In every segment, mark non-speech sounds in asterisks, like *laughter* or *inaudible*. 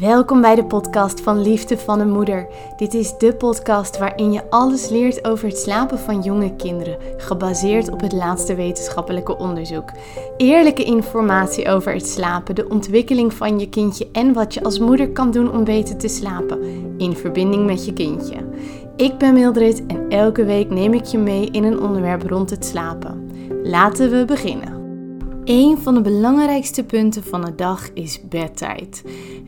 Welkom bij de podcast van Liefde van een Moeder. Dit is de podcast waarin je alles leert over het slapen van jonge kinderen, gebaseerd op het laatste wetenschappelijke onderzoek. Eerlijke informatie over het slapen, de ontwikkeling van je kindje en wat je als moeder kan doen om beter te slapen, in verbinding met je kindje. Ik ben Mildred en elke week neem ik je mee in een onderwerp rond het slapen. Laten we beginnen. Een van de belangrijkste punten van de dag is bedtijd.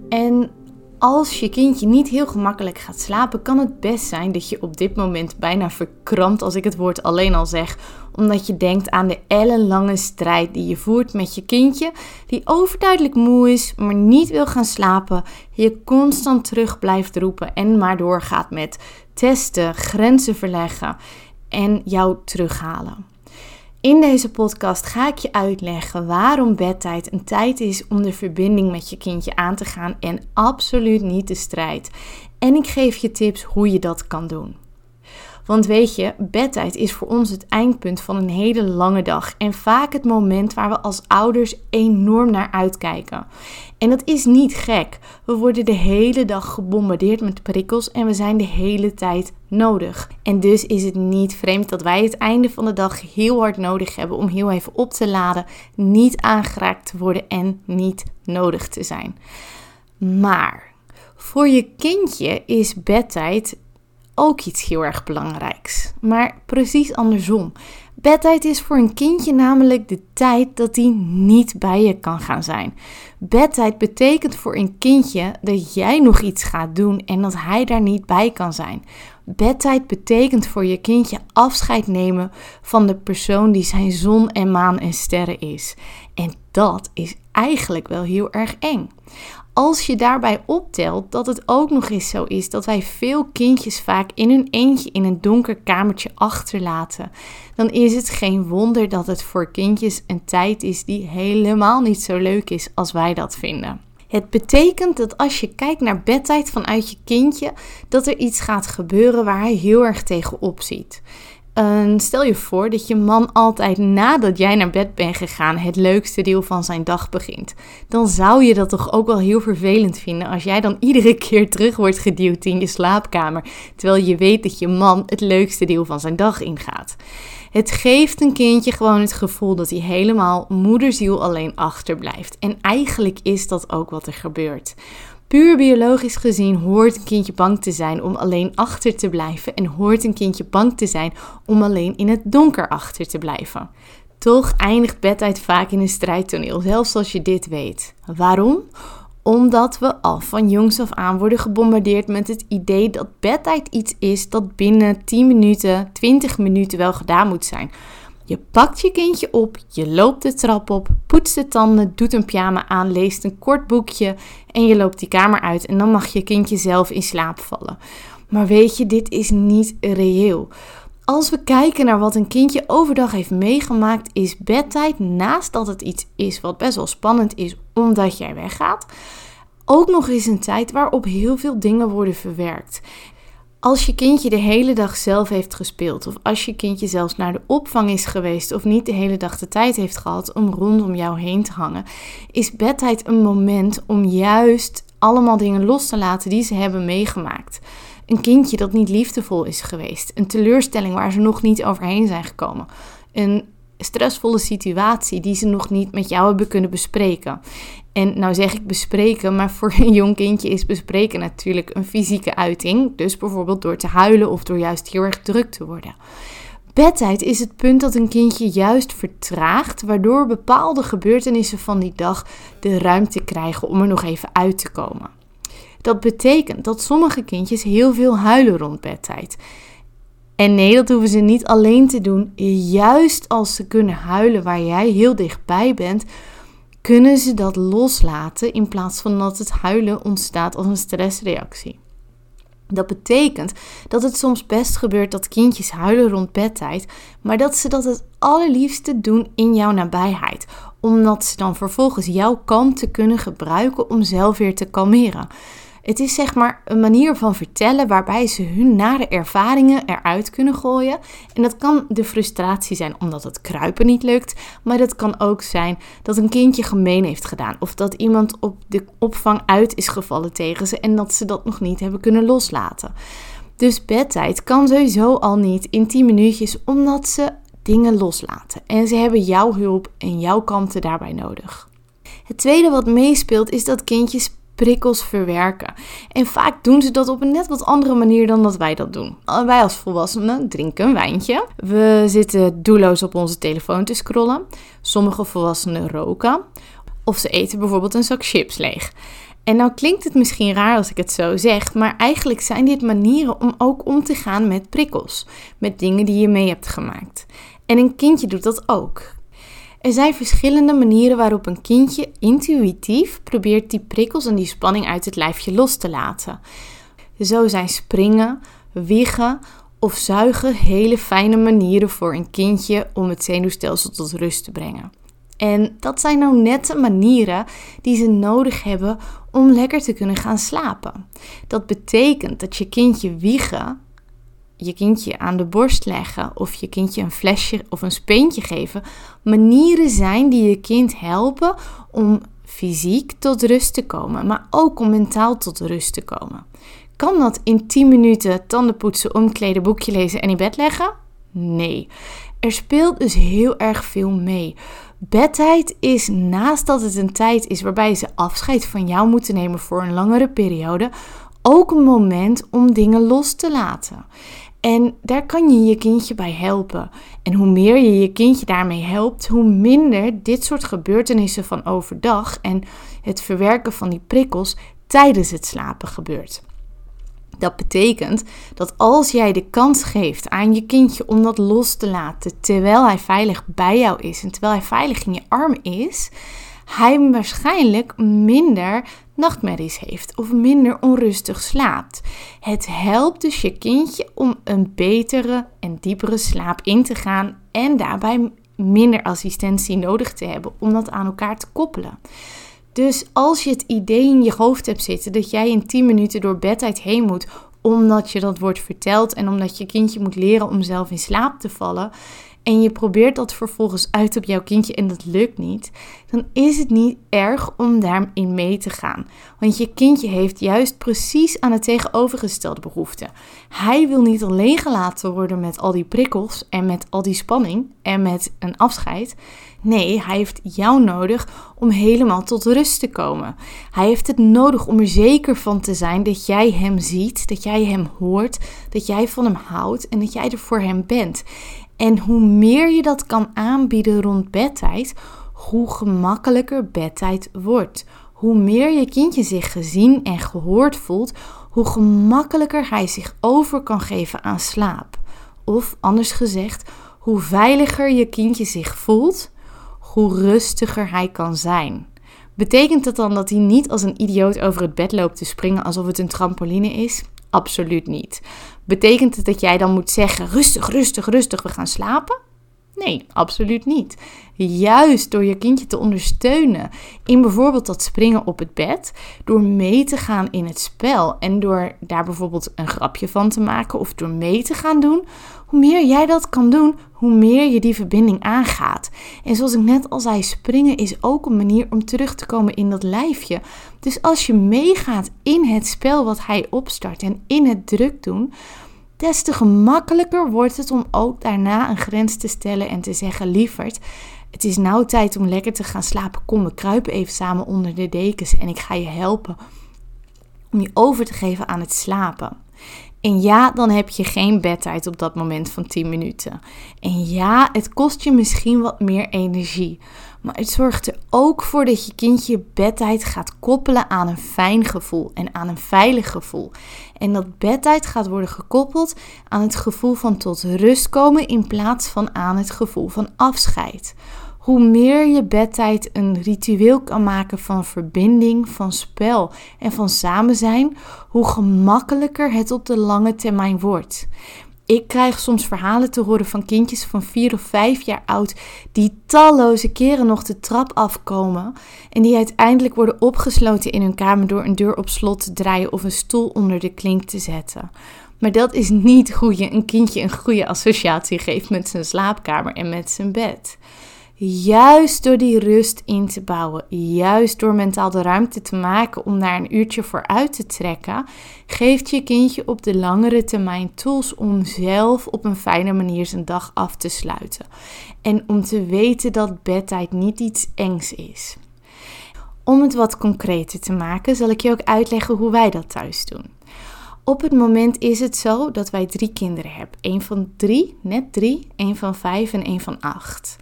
En als je kindje niet heel gemakkelijk gaat slapen, kan het best zijn dat je op dit moment bijna verkrampt als ik het woord alleen al zeg. Omdat je denkt aan de ellenlange strijd die je voert met je kindje, die overduidelijk moe is, maar niet wil gaan slapen. Je constant terug blijft roepen en maar doorgaat met testen, grenzen verleggen en jou terughalen. In deze podcast ga ik je uitleggen waarom bedtijd een tijd is om de verbinding met je kindje aan te gaan en absoluut niet de strijd. En ik geef je tips hoe je dat kan doen. Want weet je, bedtijd is voor ons het eindpunt van een hele lange dag en vaak het moment waar we als ouders enorm naar uitkijken. En dat is niet gek. We worden de hele dag gebombardeerd met prikkels en we zijn de hele tijd nodig. En dus is het niet vreemd dat wij het einde van de dag heel hard nodig hebben om heel even op te laden, niet aangeraakt te worden en niet nodig te zijn. Maar voor je kindje is bedtijd ook iets heel erg belangrijks. Maar precies andersom. Bedtijd is voor een kindje namelijk de tijd dat hij niet bij je kan gaan zijn. Bedtijd betekent voor een kindje dat jij nog iets gaat doen en dat hij daar niet bij kan zijn. Bedtijd betekent voor je kindje afscheid nemen van de persoon die zijn zon en maan en sterren is. En dat is eigenlijk wel heel erg eng als je daarbij optelt dat het ook nog eens zo is dat wij veel kindjes vaak in hun eentje in een donker kamertje achterlaten, dan is het geen wonder dat het voor kindjes een tijd is die helemaal niet zo leuk is als wij dat vinden. Het betekent dat als je kijkt naar bedtijd vanuit je kindje, dat er iets gaat gebeuren waar hij heel erg tegenop ziet stel je voor dat je man altijd nadat jij naar bed bent gegaan het leukste deel van zijn dag begint. Dan zou je dat toch ook wel heel vervelend vinden als jij dan iedere *laughs* keer terug wordt geduwd in je slaapkamer, terwijl je weet dat je man het leukste deel van zijn dag ingaat. Het geeft een kindje gewoon het gevoel dat hij helemaal moederziel alleen achterblijft. En eigenlijk is dat ook wat er gebeurt. Puur biologisch gezien hoort een kindje bang te zijn om alleen achter te blijven en hoort een kindje bang te zijn om alleen in het donker achter te blijven. Toch eindigt bedtijd vaak in een strijdtoneel, zelfs als je dit weet. Waarom? Omdat we al van jongs af aan worden gebombardeerd met het idee dat bedtijd iets is dat binnen 10 minuten, 20 minuten wel gedaan moet zijn. Je pakt je kindje op, je loopt de trap op, poetst de tanden, doet een pyjama aan, leest een kort boekje en je loopt die kamer uit en dan mag je kindje zelf in slaap vallen. Maar weet je, dit is niet reëel. Als we kijken naar wat een kindje overdag heeft meegemaakt, is bedtijd, naast dat het iets is wat best wel spannend is omdat jij weggaat, ook nog eens een tijd waarop heel veel dingen worden verwerkt. Als je kindje de hele dag zelf heeft gespeeld, of als je kindje zelfs naar de opvang is geweest, of niet de hele dag de tijd heeft gehad om rondom jou heen te hangen, is bedtijd een moment om juist allemaal dingen los te laten die ze hebben meegemaakt. Een kindje dat niet liefdevol is geweest, een teleurstelling waar ze nog niet overheen zijn gekomen, een stressvolle situatie die ze nog niet met jou hebben kunnen bespreken. En nou zeg ik bespreken, maar voor een jong kindje is bespreken natuurlijk een fysieke uiting. Dus bijvoorbeeld door te huilen of door juist heel erg druk te worden. Bedtijd is het punt dat een kindje juist vertraagt, waardoor bepaalde gebeurtenissen van die dag de ruimte krijgen om er nog even uit te komen. Dat betekent dat sommige kindjes heel veel huilen rond bedtijd. En nee, dat hoeven ze niet alleen te doen. Juist als ze kunnen huilen waar jij heel dichtbij bent, kunnen ze dat loslaten in plaats van dat het huilen ontstaat als een stressreactie. Dat betekent dat het soms best gebeurt dat kindjes huilen rond bedtijd, maar dat ze dat het allerliefste doen in jouw nabijheid, omdat ze dan vervolgens jouw kalmte kunnen gebruiken om zelf weer te kalmeren. Het is zeg maar een manier van vertellen waarbij ze hun nare ervaringen eruit kunnen gooien. En dat kan de frustratie zijn omdat het kruipen niet lukt, maar dat kan ook zijn dat een kindje gemeen heeft gedaan of dat iemand op de opvang uit is gevallen tegen ze en dat ze dat nog niet hebben kunnen loslaten. Dus bedtijd kan sowieso al niet in 10 minuutjes omdat ze dingen loslaten. En ze hebben jouw hulp en jouw kalmte daarbij nodig. Het tweede wat meespeelt is dat kindjes prikkels verwerken. En vaak doen ze dat op een net wat andere manier dan dat wij dat doen. Wij als volwassenen drinken een wijntje. We zitten doelloos op onze telefoon te scrollen. Sommige volwassenen roken. Of ze eten bijvoorbeeld een zak chips leeg. En nou klinkt het misschien raar als ik het zo zeg, maar eigenlijk zijn dit manieren om ook om te gaan met prikkels, met dingen die je mee hebt gemaakt. En een kindje doet dat ook. Er zijn verschillende manieren waarop een kindje intuïtief probeert die prikkels en die spanning uit het lijfje los te laten. Zo zijn springen, wiegen of zuigen hele fijne manieren voor een kindje om het zenuwstelsel tot rust te brengen. En dat zijn nou net de manieren die ze nodig hebben om lekker te kunnen gaan slapen. Dat betekent dat je kindje wiegen, je kindje aan de borst leggen of je kindje een flesje of een speentje geven, manieren zijn die je kind helpen om fysiek tot rust te komen, maar ook om mentaal tot rust te komen. Kan dat in 10 minuten tanden poetsen, omkleden, boekje lezen en in bed leggen? Nee. Er speelt dus heel erg veel mee. Bedtijd is naast dat het een tijd is waarbij ze afscheid van jou moeten nemen voor een langere periode, ook een moment om dingen los te laten. En daar kan je je kindje bij helpen. En hoe meer je je kindje daarmee helpt, hoe minder dit soort gebeurtenissen van overdag en het verwerken van die prikkels tijdens het slapen gebeurt. Dat betekent dat als jij de kans geeft aan je kindje om dat los te laten terwijl hij veilig bij jou is en terwijl hij veilig in je arm is, hij waarschijnlijk minder nachtmerries heeft of minder onrustig slaapt. Het helpt dus je kindje om een betere en diepere slaap in te gaan en daarbij minder assistentie nodig te hebben om dat aan elkaar te koppelen. Dus als je het idee in je hoofd hebt zitten dat jij in 10 minuten door bedtijd heen moet, omdat je dat wordt verteld en omdat je kindje moet leren om zelf in slaap te vallen, en je probeert dat vervolgens uit op jouw kindje en dat lukt niet, dan is het niet erg om daarin mee te gaan. Want je kindje heeft juist precies aan het tegenovergestelde behoefte. Hij wil niet alleen gelaten worden met al die prikkels en met al die spanning en met een afscheid. Nee, hij heeft jou nodig om helemaal tot rust te komen. Hij heeft het nodig om er zeker van te zijn dat jij hem ziet, dat jij hem hoort, dat jij van hem houdt en dat jij er voor hem bent. En hoe meer je dat kan aanbieden rond bedtijd, hoe gemakkelijker bedtijd wordt. Hoe meer je kindje zich gezien en gehoord voelt, hoe gemakkelijker hij zich over kan geven aan slaap. Of anders gezegd, hoe veiliger je kindje zich voelt, hoe rustiger hij kan zijn. Betekent dat dan dat hij niet als een idioot over het bed loopt te springen alsof het een trampoline is? Absoluut niet. Betekent het dat jij dan moet zeggen: rustig, rustig, rustig, we gaan slapen? Nee, absoluut niet. Juist door je kindje te ondersteunen in bijvoorbeeld dat springen op het bed, door mee te gaan in het spel en door daar bijvoorbeeld een grapje van te maken of door mee te gaan doen, hoe meer jij dat kan doen, hoe meer je die verbinding aangaat. En zoals ik net al zei, springen is ook een manier om terug te komen in dat lijfje. Dus als je meegaat in het spel wat hij opstart en in het druk doen, des te gemakkelijker wordt het om ook daarna een grens te stellen en te zeggen: lieverd, het is nou tijd om lekker te gaan slapen. Kom, we kruipen even samen onder de dekens en ik ga je helpen om je over te geven aan het slapen. En ja, dan heb je geen bedtijd op dat moment van 10 minuten. En ja, het kost je misschien wat meer energie. Maar het zorgt er ook voor dat je kindje bedtijd gaat koppelen aan een fijn gevoel en aan een veilig gevoel. En dat bedtijd gaat worden gekoppeld aan het gevoel van tot rust komen in plaats van aan het gevoel van afscheid. Hoe meer je bedtijd een ritueel kan maken van verbinding, van spel en van samen zijn, hoe gemakkelijker het op de lange termijn wordt. Ik krijg soms verhalen te horen van kindjes van 4 of 5 jaar oud die talloze keren nog de trap afkomen en die uiteindelijk worden opgesloten in hun kamer door een deur op slot te draaien of een stoel onder de klink te zetten. Maar dat is niet hoe je een kindje een goede associatie geeft met zijn slaapkamer en met zijn bed. Juist door die rust in te bouwen, juist door mentaal de ruimte te maken om daar een uurtje voor uit te trekken, geeft je kindje op de langere termijn tools om zelf op een fijne manier zijn dag af te sluiten. En om te weten dat bedtijd niet iets engs is. Om het wat concreter te maken, zal ik je ook uitleggen hoe wij dat thuis doen. Op het moment is het zo dat wij drie kinderen hebben. Eén van drie, net drie, één van vijf en één van acht.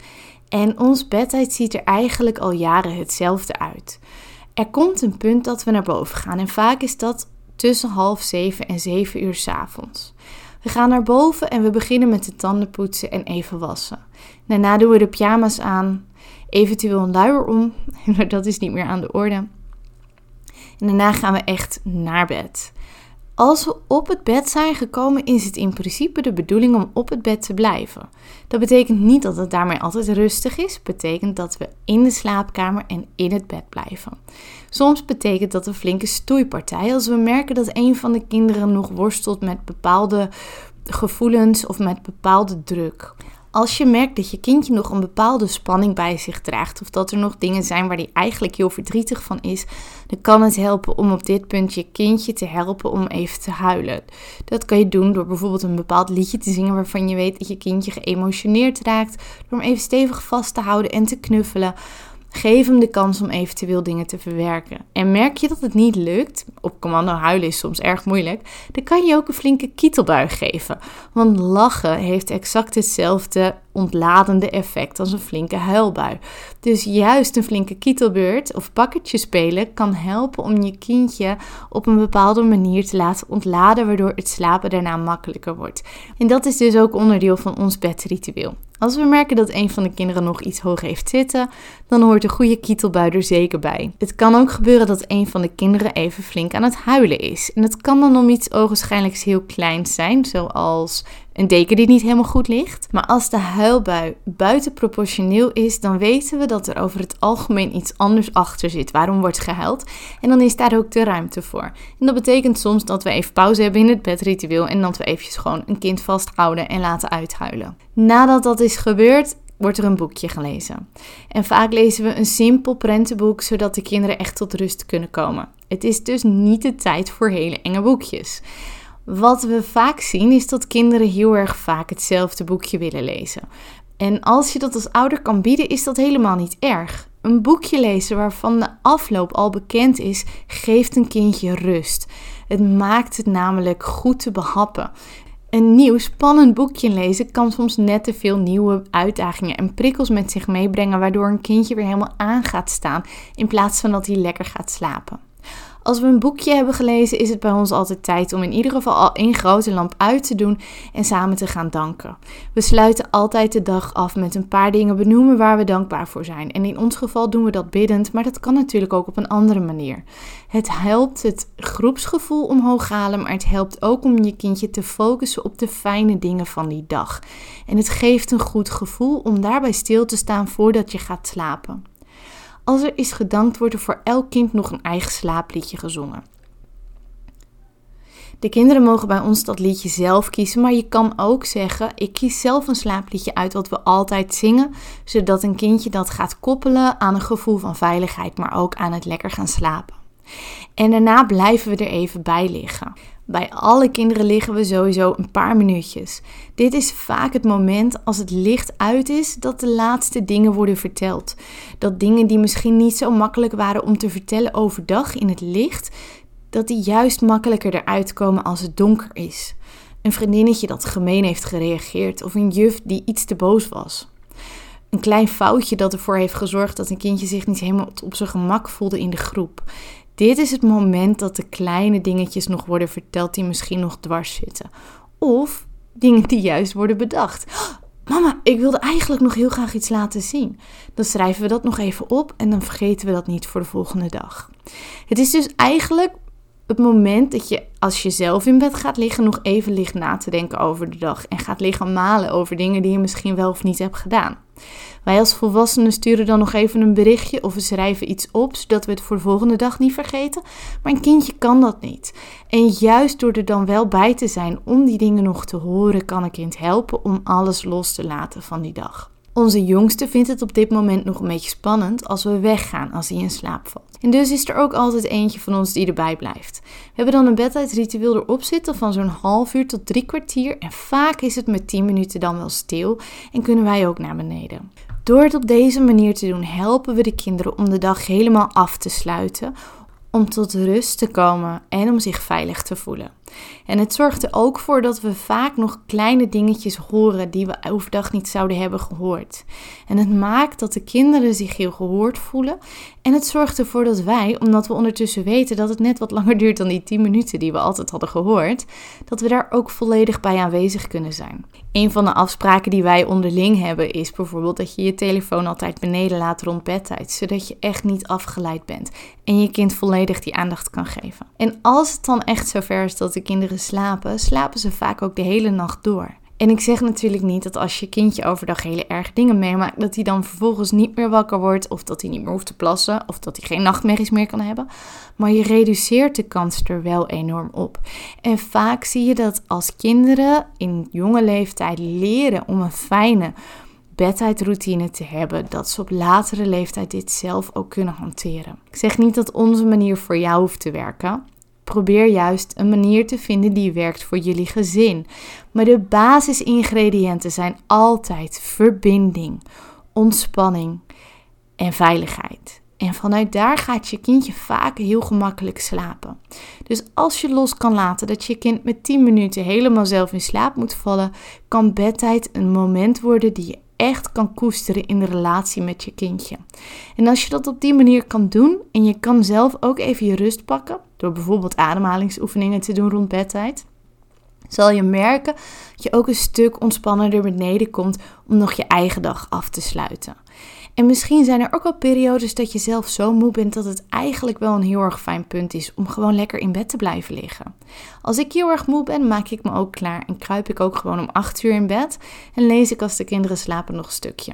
En ons bedtijd ziet er eigenlijk al jaren hetzelfde uit. Er komt een punt dat we naar boven gaan en vaak is dat tussen half zeven en zeven uur s avonds. We gaan naar boven en we beginnen met de tanden poetsen en even wassen. Daarna doen we de pyjama's aan, eventueel een luier om, *laughs* maar dat is niet meer aan de orde. En daarna gaan we echt naar bed. Als we op het bed zijn gekomen, is het in principe de bedoeling om op het bed te blijven. Dat betekent niet dat het daarmee altijd rustig is. Betekent dat we in de slaapkamer en in het bed blijven. Soms betekent dat een flinke stoeipartij als we merken dat een van de kinderen nog worstelt met bepaalde gevoelens of met bepaalde druk. Als je merkt dat je kindje nog een bepaalde spanning bij zich draagt, of dat er nog dingen zijn waar hij eigenlijk heel verdrietig van is, dan kan het helpen om op dit punt je kindje te helpen om even te huilen. Dat kan je doen door bijvoorbeeld een bepaald liedje te zingen waarvan je weet dat je kindje geëmotioneerd raakt, door hem even stevig vast te houden en te knuffelen. Geef hem de kans om eventueel dingen te verwerken. En merk je dat het niet lukt, op commando huilen is soms erg moeilijk, dan kan je ook een flinke kietelbuig geven. Want lachen heeft exact hetzelfde ontladende effect als een flinke huilbui. Dus juist een flinke kietelbeurt of pakketje spelen kan helpen om je kindje op een bepaalde manier te laten ontladen, waardoor het slapen daarna makkelijker wordt. En dat is dus ook onderdeel van ons bedritueel. Als we merken dat een van de kinderen nog iets hoog heeft zitten, dan hoort een goede kietelbui er zeker bij. Het kan ook gebeuren dat een van de kinderen even flink aan het huilen is. En het kan dan om iets ogenschijnlijks heel kleins zijn, zoals een deken die niet helemaal goed ligt. Maar als de huilbui buitenproportioneel is, dan weten we dat er over het algemeen iets anders achter zit. Waarom wordt gehuild? En dan is daar ook de ruimte voor. En dat betekent soms dat we even pauze hebben in het bedritueel en dat we eventjes gewoon een kind vasthouden en laten uithuilen. Nadat dat is gebeurd, wordt er een boekje gelezen. En vaak lezen we een simpel prentenboek, zodat de kinderen echt tot rust kunnen komen. Het is dus niet de tijd voor hele enge boekjes. Wat we vaak zien is dat kinderen heel erg vaak hetzelfde boekje willen lezen. En als je dat als ouder kan bieden, is dat helemaal niet erg. Een boekje lezen waarvan de afloop al bekend is, geeft een kindje rust. Het maakt het namelijk goed te behappen. Een nieuw spannend boekje lezen kan soms net te veel nieuwe uitdagingen en prikkels met zich meebrengen, waardoor een kindje weer helemaal aan gaat staan in plaats van dat hij lekker gaat slapen. Als we een boekje hebben gelezen, is het bij ons altijd tijd om in ieder geval al één grote lamp uit te doen en samen te gaan danken. We sluiten altijd de dag af met een paar dingen benoemen waar we dankbaar voor zijn. En in ons geval doen we dat biddend, maar dat kan natuurlijk ook op een andere manier. Het helpt het groepsgevoel omhoog halen, maar het helpt ook om je kindje te focussen op de fijne dingen van die dag. En het geeft een goed gevoel om daarbij stil te staan voordat je gaat slapen. Als er is gedankt, wordt er voor elk kind nog een eigen slaapliedje gezongen. De kinderen mogen bij ons dat liedje zelf kiezen, maar je kan ook zeggen: ik kies zelf een slaapliedje uit wat we altijd zingen, zodat een kindje dat gaat koppelen aan een gevoel van veiligheid, maar ook aan het lekker gaan slapen. En daarna blijven we er even bij liggen. Bij alle kinderen liggen we sowieso een paar minuutjes. Dit is vaak het moment als het licht uit is dat de laatste dingen worden verteld. Dat dingen die misschien niet zo makkelijk waren om te vertellen overdag in het licht, dat die juist makkelijker eruit komen als het donker is. Een vriendinnetje dat gemeen heeft gereageerd of een juf die iets te boos was. Een klein foutje dat ervoor heeft gezorgd dat een kindje zich niet helemaal op zijn gemak voelde in de groep. Dit is het moment dat de kleine dingetjes nog worden verteld die misschien nog dwars zitten. Of dingen die juist worden bedacht. *gasps* Mama, ik wilde eigenlijk nog heel graag iets laten zien. Dan schrijven we dat nog even op en dan vergeten we dat niet voor de volgende dag. Het is dus eigenlijk het moment dat je als je zelf in bed gaat liggen nog even ligt na te denken over de dag en gaat liggen malen over dingen die je misschien wel of niet hebt gedaan. Wij als volwassenen sturen dan nog even een berichtje of we schrijven iets op, zodat we het voor de volgende dag niet vergeten. Maar een kindje kan dat niet. En juist door er dan wel bij te zijn om die dingen nog te horen, kan een kind helpen om alles los te laten van die dag. Onze jongste vindt het op dit moment nog een beetje spannend als we weggaan als hij in slaap valt. En dus is er ook altijd eentje van ons die erbij blijft. We hebben dan een bedtijdsritueel erop zitten van zo'n half uur tot drie kwartier. En vaak is het met 10 minuten dan wel stil en kunnen wij ook naar beneden. Door het op deze manier te doen, helpen we de kinderen om de dag helemaal af te sluiten, om tot rust te komen en om zich veilig te voelen. En het zorgt er ook voor dat we vaak nog kleine dingetjes horen die we overdag niet zouden hebben gehoord. En het maakt dat de kinderen zich heel gehoord voelen. En het zorgt ervoor dat wij, omdat we ondertussen weten dat het net wat langer duurt dan die 10 minuten die we altijd hadden gehoord, dat we daar ook volledig bij aanwezig kunnen zijn. Een van de afspraken die wij onderling hebben is bijvoorbeeld dat je je telefoon altijd beneden laat rond bedtijd, zodat je echt niet afgeleid bent en je kind volledig die aandacht kan geven. En als het dan echt zover is dat de kinderen slapen, slapen ze vaak ook de hele nacht door. En ik zeg natuurlijk niet dat als je kindje overdag hele erg dingen meemaakt, dat hij dan vervolgens niet meer wakker wordt, of dat hij niet meer hoeft te plassen, of dat hij geen nachtmerries meer kan hebben. Maar je reduceert de kans er wel enorm op. En vaak zie je dat als kinderen in jonge leeftijd leren om een fijne bedtijdroutine te hebben, dat ze op latere leeftijd dit zelf ook kunnen hanteren. Ik zeg niet dat onze manier voor jou hoeft te werken. Probeer juist een manier te vinden die werkt voor jullie gezin. Maar de basisingrediënten zijn altijd verbinding, ontspanning en veiligheid. En vanuit daar gaat je kindje vaak heel gemakkelijk slapen. Dus als je los kan laten dat je kind met 10 minuten helemaal zelf in slaap moet vallen, kan bedtijd een moment worden die je echt kan koesteren in de relatie met je kindje. En als je dat op die manier kan doen en je kan zelf ook even je rust pakken, door bijvoorbeeld ademhalingsoefeningen te doen rond bedtijd, zal je merken dat je ook een stuk ontspannender beneden komt om nog je eigen dag af te sluiten. En misschien zijn er ook wel periodes dat je zelf zo moe bent dat het eigenlijk wel een heel erg fijn punt is om gewoon lekker in bed te blijven liggen. Als ik heel erg moe ben, maak ik me ook klaar en kruip ik ook gewoon om 8 uur in bed en lees ik als de kinderen slapen nog een stukje.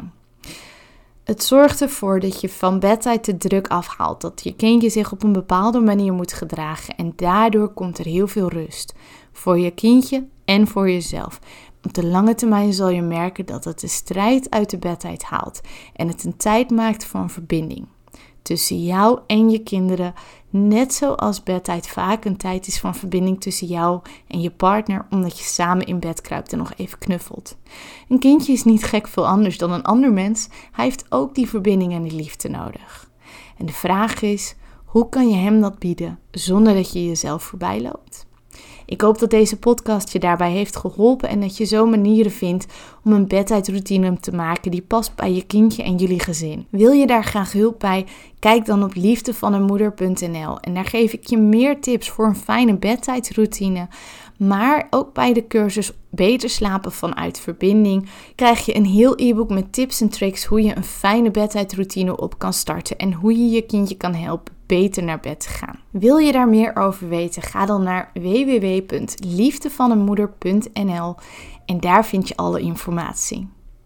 Het zorgt ervoor dat je van bedtijd de druk afhaalt, dat je kindje zich op een bepaalde manier moet gedragen en daardoor komt er heel veel rust voor je kindje en voor jezelf. Op de lange termijn zal je merken dat het de strijd uit de bedtijd haalt en het een tijd maakt van verbinding tussen jou en je kinderen, net zoals bedtijd vaak een tijd is van verbinding tussen jou en je partner, omdat je samen in bed kruipt en nog even knuffelt. Een kindje is niet gek veel anders dan een ander mens, hij heeft ook die verbinding en die liefde nodig. En de vraag is, hoe kan je hem dat bieden zonder dat je jezelf voorbij loopt? Ik hoop dat deze podcast je daarbij heeft geholpen en dat je zo manieren vindt om een bedtijdroutine te maken die past bij je kindje en jullie gezin. Wil je daar graag hulp bij? Kijk dan op liefdevaneenmoeder.nl en daar geef ik je meer tips voor een fijne bedtijdroutine. Maar ook bij de cursus Beter slapen vanuit verbinding krijg je een heel e-book met tips en tricks hoe je een fijne bedtijdroutine op kan starten en hoe je je kindje kan helpen beter naar bed te gaan. Wil je daar meer over weten? Ga dan naar www.liefdevaneenmoeder.nl en daar vind je alle informatie.